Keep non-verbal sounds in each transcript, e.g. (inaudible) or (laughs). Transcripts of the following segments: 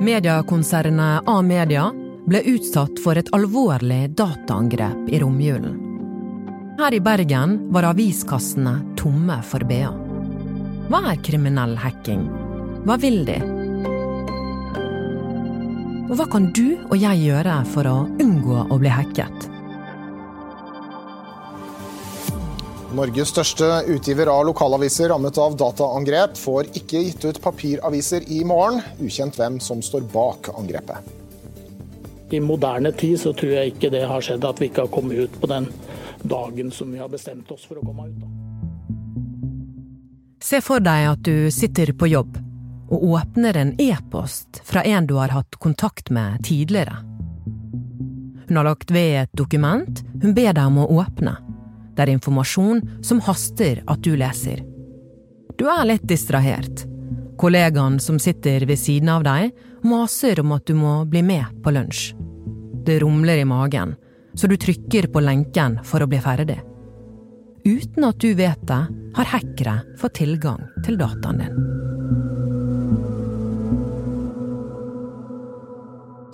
Mediekonsernet A-media ble utsatt for et alvorlig dataangrep i romjulen. Her i Bergen var aviskassene tomme for BA. Hva er kriminell hacking? Hva vil de? Og hva kan du og jeg gjøre for å unngå å bli hacket? Norges største utgiver av lokalaviser rammet av dataangrep får ikke gitt ut papiraviser i morgen. Ukjent hvem som står bak angrepet. I moderne tid så tror jeg ikke det har skjedd at vi ikke har kommet ut på den dagen som vi har bestemt oss for å komme ut. Se for deg at du sitter på jobb og åpner en e-post fra en du har hatt kontakt med tidligere. Hun har lagt ved et dokument hun ber deg om å åpne. Det er informasjon som haster at du leser. Du er litt distrahert. Kollegaen som sitter ved siden av deg, maser om at du må bli med på lunsj. Det rumler i magen, så du trykker på lenken for å bli ferdig. Uten at du vet det, har hackere fått tilgang til dataen din.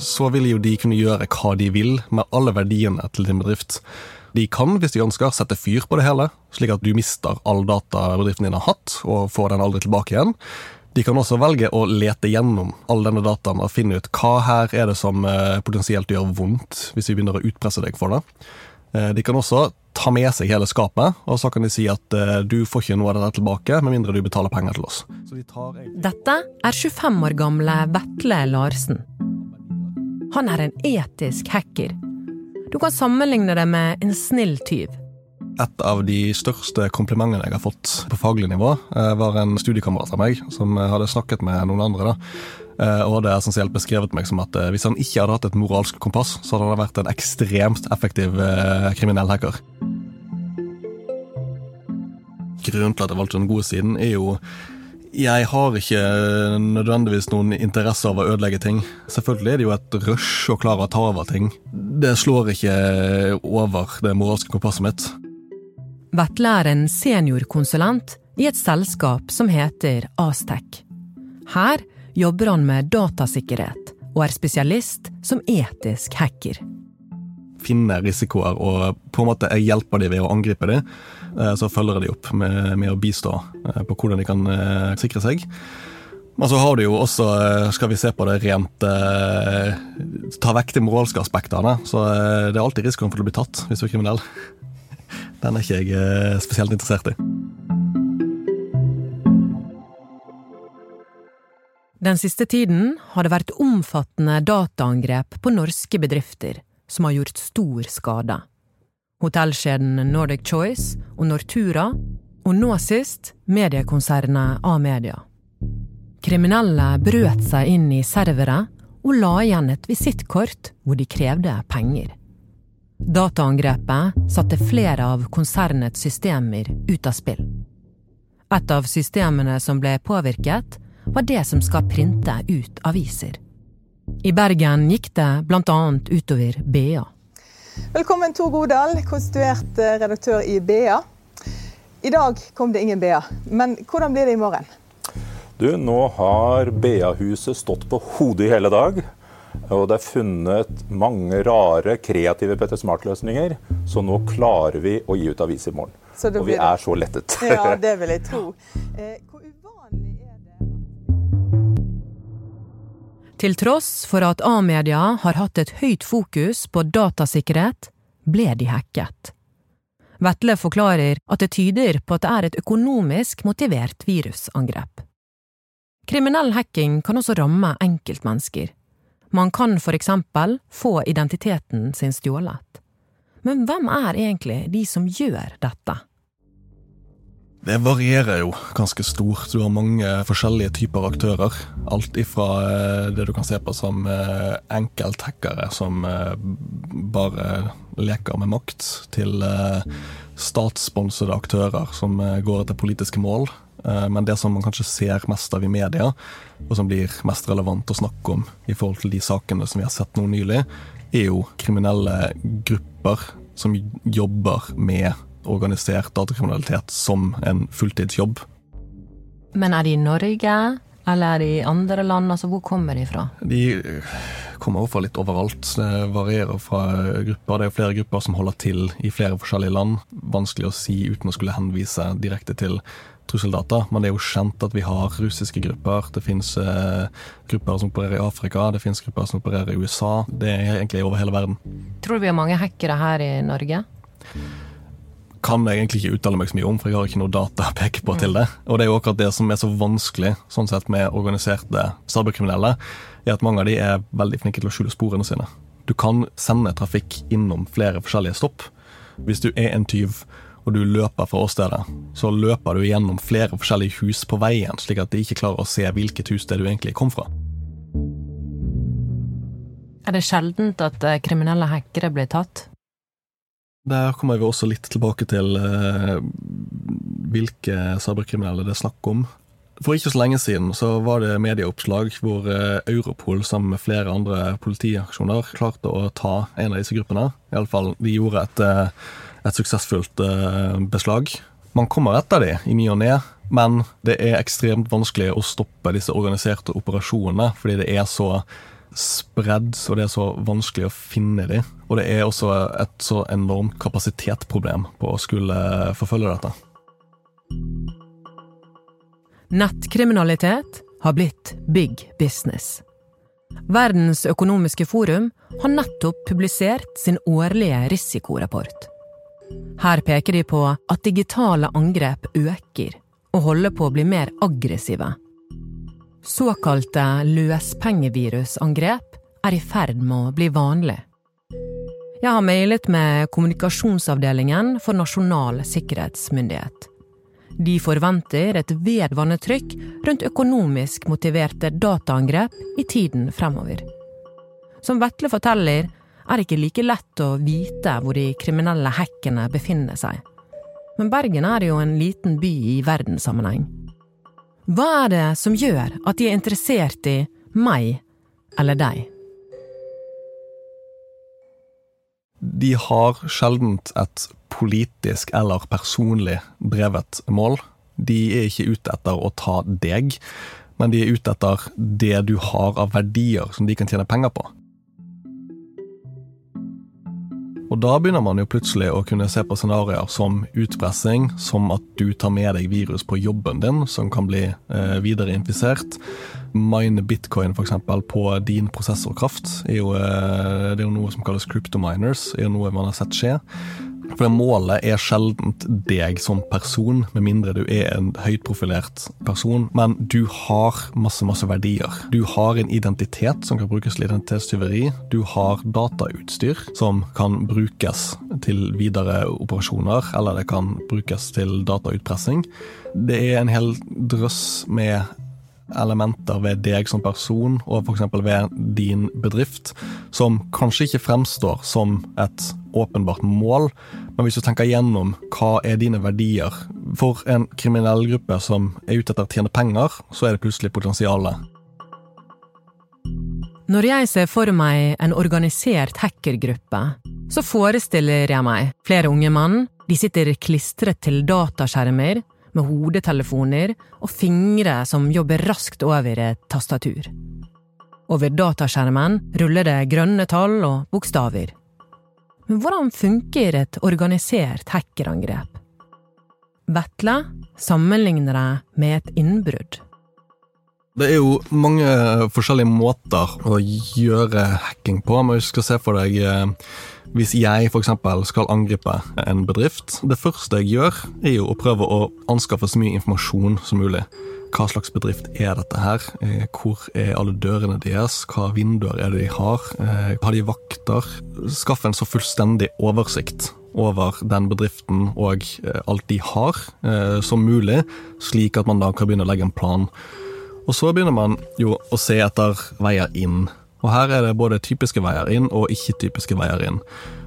så vil jo de kunne gjøre hva de vil med alle verdiene til din bedrift. De kan, hvis de ønsker, sette fyr på det hele, slik at du mister all data bedriften din har hatt, og får den aldri tilbake igjen. De kan også velge å lete gjennom all denne dataen og finne ut hva her er det som eh, potensielt gjør vondt, hvis vi begynner å utpresse deg for det. Eh, de kan også ta med seg hele skapet, og så kan de si at eh, du får ikke noe av det tilbake, med mindre du betaler penger til oss. De Dette er 25 år gamle Vetle Larsen. Han er en etisk hacker. Du kan sammenligne det med en snill tyv. Et av de største komplimentene jeg har fått på faglig nivå, eh, var en studiekamerat av meg som hadde snakket med noen andre. da, eh, og hadde essensielt beskrevet meg som at eh, hvis han ikke hadde hatt et moralsk kompass, så hadde han vært en ekstremt effektiv kriminell hacker. Grunnen til at jeg valgte den gode siden, er jo jeg har ikke nødvendigvis noen interesse av å ødelegge ting. Selvfølgelig er det jo et rush å klare å ta over ting. Det slår ikke over det moralske kompasset mitt. Vetle er en seniorkonsulent i et selskap som heter Astec. Her jobber han med datasikkerhet og er spesialist som etisk hacker. Finne risikoer og på en måte hjelper dem ved å angripe dem Eh, så følger de opp med, med å bistå eh, på hvordan de kan eh, sikre seg. Men så har du jo også, skal vi se på det rent Ta vekk de moralske aspektene. Så det er alltid risikoen for å bli tatt hvis du er kriminell. (laughs) Den er ikke jeg spesielt interessert i. Den siste tiden har det vært omfattende dataangrep på norske bedrifter som har gjort stor skade Hotellkjeden Nordic Choice og Nortura, og nå sist mediekonsernet A-media. Kriminelle brøt seg inn i servere og la igjen et visittkort hvor de krevde penger. Dataangrepet satte flere av konsernets systemer ut av spill. Et av systemene som ble påvirket, var det som skal printe ut aviser. I Bergen gikk det annet utover BA. Velkommen Tor Godal, konstituert eh, redaktør i BA. I dag kom det ingen BA, men hvordan blir det i morgen? Du, Nå har BA-huset stått på hodet i hele dag. Og det er funnet mange rare, kreative Petter Smart-løsninger. Så nå klarer vi å gi ut avis i morgen. Og vi er så lettet. Ja, det vil jeg (laughs) tro. Til tross for at A-media har hatt et høyt fokus på datasikkerhet, ble de hacket. Vetle forklarer at det tyder på at det er et økonomisk motivert virusangrep. Kriminell hacking kan også ramme enkeltmennesker. Man kan for eksempel få identiteten sin stjålet. Men hvem er egentlig de som gjør dette? Det varierer jo ganske stort. Du har mange forskjellige typer aktører. Alt ifra eh, det du kan se på som eh, enkelthackere som eh, bare leker med makt, til statssponsede aktører som går etter politiske mål. Men det som man kanskje ser mest av i media, og som blir mest relevant å snakke om i forhold til de sakene som vi har sett nå nylig, er jo kriminelle grupper som jobber med organisert datakriminalitet som en fulltidsjobb. Men er det i Norge, Eller i andre land? Altså, hvor kommer de fra? De kommer fra litt overalt. Det varierer fra grupper. Det er flere grupper som holder til i flere forskjellige land. Vanskelig å si uten å skulle henvise direkte til trusseldata, men det er jo kjent at vi har russiske grupper. Det finnes eh, grupper som opererer i Afrika, det finnes grupper som opererer i USA. Det er egentlig over hele verden. Tror du vi har mange hackere her i Norge? Kan jeg egentlig ikke uttale meg så mye om, for jeg har ikke noe data å peke på til det. Og det er jo akkurat det som er så vanskelig sånn sett med organiserte cyberkriminelle, er at mange av de er veldig flinke til å skjule sporene sine. Du kan sende trafikk innom flere forskjellige stopp. Hvis du er en tyv og du løper fra åstedet, så løper du gjennom flere forskjellige hus på veien, slik at de ikke klarer å se hvilket hus det du egentlig kom fra. Er det sjeldent at eh, kriminelle hackere blir tatt? Der kommer vi også litt tilbake til uh, hvilke cyberkriminelle det er snakk om. For ikke så lenge siden så var det medieoppslag hvor uh, Europol sammen med flere andre politiaksjoner klarte å ta en av disse gruppene. Iallfall de gjorde et uh, et suksessfullt uh, beslag. Man kommer etter de i ny og ne, men det er ekstremt vanskelig å stoppe disse organiserte operasjonene, fordi det er så spredd, og det er så vanskelig å finne dem. Og det er også et så enormt kapasitetsproblem på å skulle forfølge dette. Nettkriminalitet har blitt big business. Verdens økonomiske forum har nettopp publisert sin årlige risikorapport. Her peker de på at digitale angrep øker og holder på å bli mer aggressive. Såkalte løspengevirusangrep er i ferd med å bli vanlig. Jeg har mailet med kommunikasjonsavdelingen for Nasjonal sikkerhetsmyndighet. De forventer et vedvarende trykk rundt økonomisk motiverte dataangrep i tiden fremover. Som Vetle forteller, er det ikke like lett å vite hvor de kriminelle hackene befinner seg. Men Bergen er jo en liten by i verdenssammenheng. Hva er det som gjør at de er interessert i meg eller deg? De har sjelden et politisk eller personlig drevet mål. De er ikke ute etter å ta deg, men de er ute etter det du har av verdier som de kan tjene penger på. Og da begynner man jo plutselig å kunne se på scenarioer som utpressing, som at du tar med deg virus på jobben din, som kan bli eh, videre. Mine bitcoin f.eks. på din prosessorkraft er jo, eh, det er jo noe som kalles cryptominers, er jo noe man har sett skje. For målet er sjeldent deg som person, med mindre du er en høyt profilert person. Men du har masse, masse verdier. Du har en identitet som kan brukes til identitetstyveri. Du har datautstyr som kan brukes til videre operasjoner, eller det kan brukes til datautpressing. Det er en hel drøss med elementer ved deg som person, og f.eks. ved din bedrift, som kanskje ikke fremstår som et åpenbart mål, men hvis du tenker gjennom hva er dine verdier For en kriminell gruppe som er ute etter å tjene penger, så er det plutselig potensialet. Når jeg ser for meg en organisert hackergruppe, så forestiller jeg meg flere unge mann. De sitter klistret til dataskjermer med hodetelefoner og fingre som jobber raskt over et tastatur. Over dataskjermen ruller det grønne tall og bokstaver. Men hvordan funker et organisert hackerangrep? Vetle sammenligner det med et innbrudd. Det er jo mange forskjellige måter å gjøre hacking på. Men hvis du skal se for deg eh, hvis jeg f.eks. skal angripe en bedrift. Det første jeg gjør, er jo å prøve å anskaffe så mye informasjon som mulig. Hva slags bedrift er dette her? Eh, hvor er alle dørene deres? Hva vinduer er det de har? Eh, har de vakter? Skaffe en så fullstendig oversikt over den bedriften og alt de har, som mulig, slik at man da kan begynne å legge en plan og så begynner man jo å se etter veier inn. Og her er det både typiske veier inn og ikke-typiske veier inn.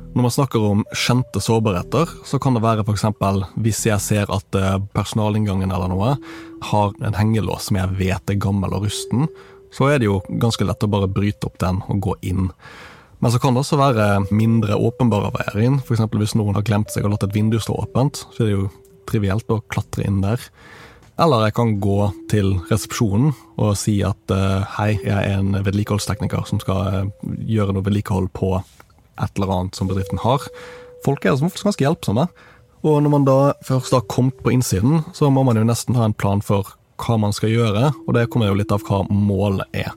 Når man snakker om kjente sårbarheter, så kan det være f.eks. hvis jeg ser at eh, personalinngangen eller noe har en hengelås som jeg vet er gammel og rusten, så er det jo ganske lett å bare bryte opp den og gå inn. Men så kan det også være mindre åpenbare veier inn. F.eks. hvis noen har glemt seg og latt et vindu stå åpent, så er det jo trivielt å klatre inn der. Eller jeg kan gå til resepsjonen og si at uh, hei, jeg er en vedlikeholdstekniker som skal uh, gjøre noe vedlikehold på et eller annet som bedriften har. Folk er som ganske hjelpsomme. Og når man da først har kommet på innsiden, så må man jo nesten ha en plan for hva man skal gjøre, og det kommer jo litt av hva målet er.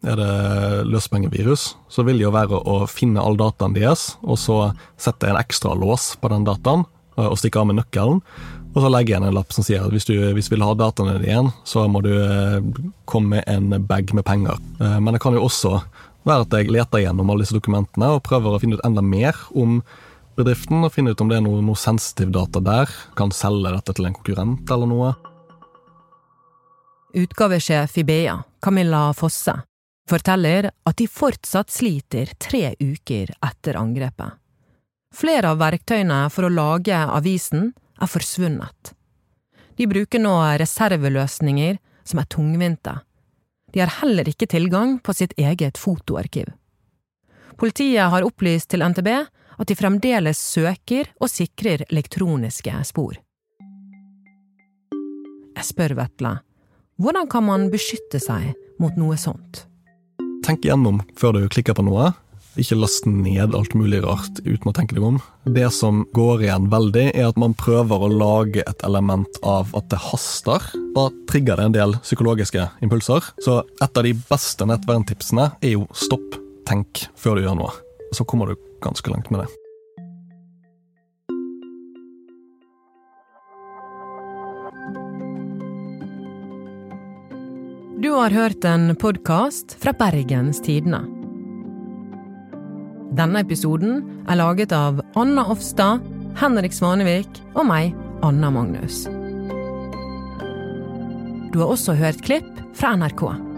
Er det løspengevirus, så vil det jo være å finne all dataen deres, og så sette en ekstra lås på den dataen, og stikke av med nøkkelen. Og så legge igjen en lapp som sier at hvis du, hvis vil ha dataene dine igjen, så må du eh, komme med en bag med penger. Eh, men det kan jo også være at jeg leter gjennom alle disse dokumentene og prøver å finne ut enda mer om bedriften, og finne ut om det er noe, noe sensitiv data der. Kan selge dette til en konkurrent eller noe. Utgavesjef i BA, Camilla Fosse, forteller at de fortsatt sliter tre uker etter angrepet. Flere av verktøyene for å lage avisen er forsvunnet. De bruker nå reserveløsninger som er tungvinte. De har heller ikke tilgang på sitt eget fotoarkiv. Politiet har opplyst til NTB at de fremdeles søker og sikrer elektroniske spor. Jeg spør Vetle, hvordan kan man beskytte seg mot noe sånt? Tenk igjennom før du klikker på noe. Ikke last ned alt mulig rart uten å tenke deg om. Det som går igjen veldig, er at man prøver å lage et element av at det haster. Da trigger det en del psykologiske impulser. Så et av de beste nettverntipsene er jo stopp, tenk før du gjør noe. Så kommer du ganske langt med det. Du har hørt en podkast fra Bergens Tidende. Denne episoden er laget av Anna Offstad, Henrik Svanevik og meg, Anna Magnus. Du har også hørt klipp fra NRK.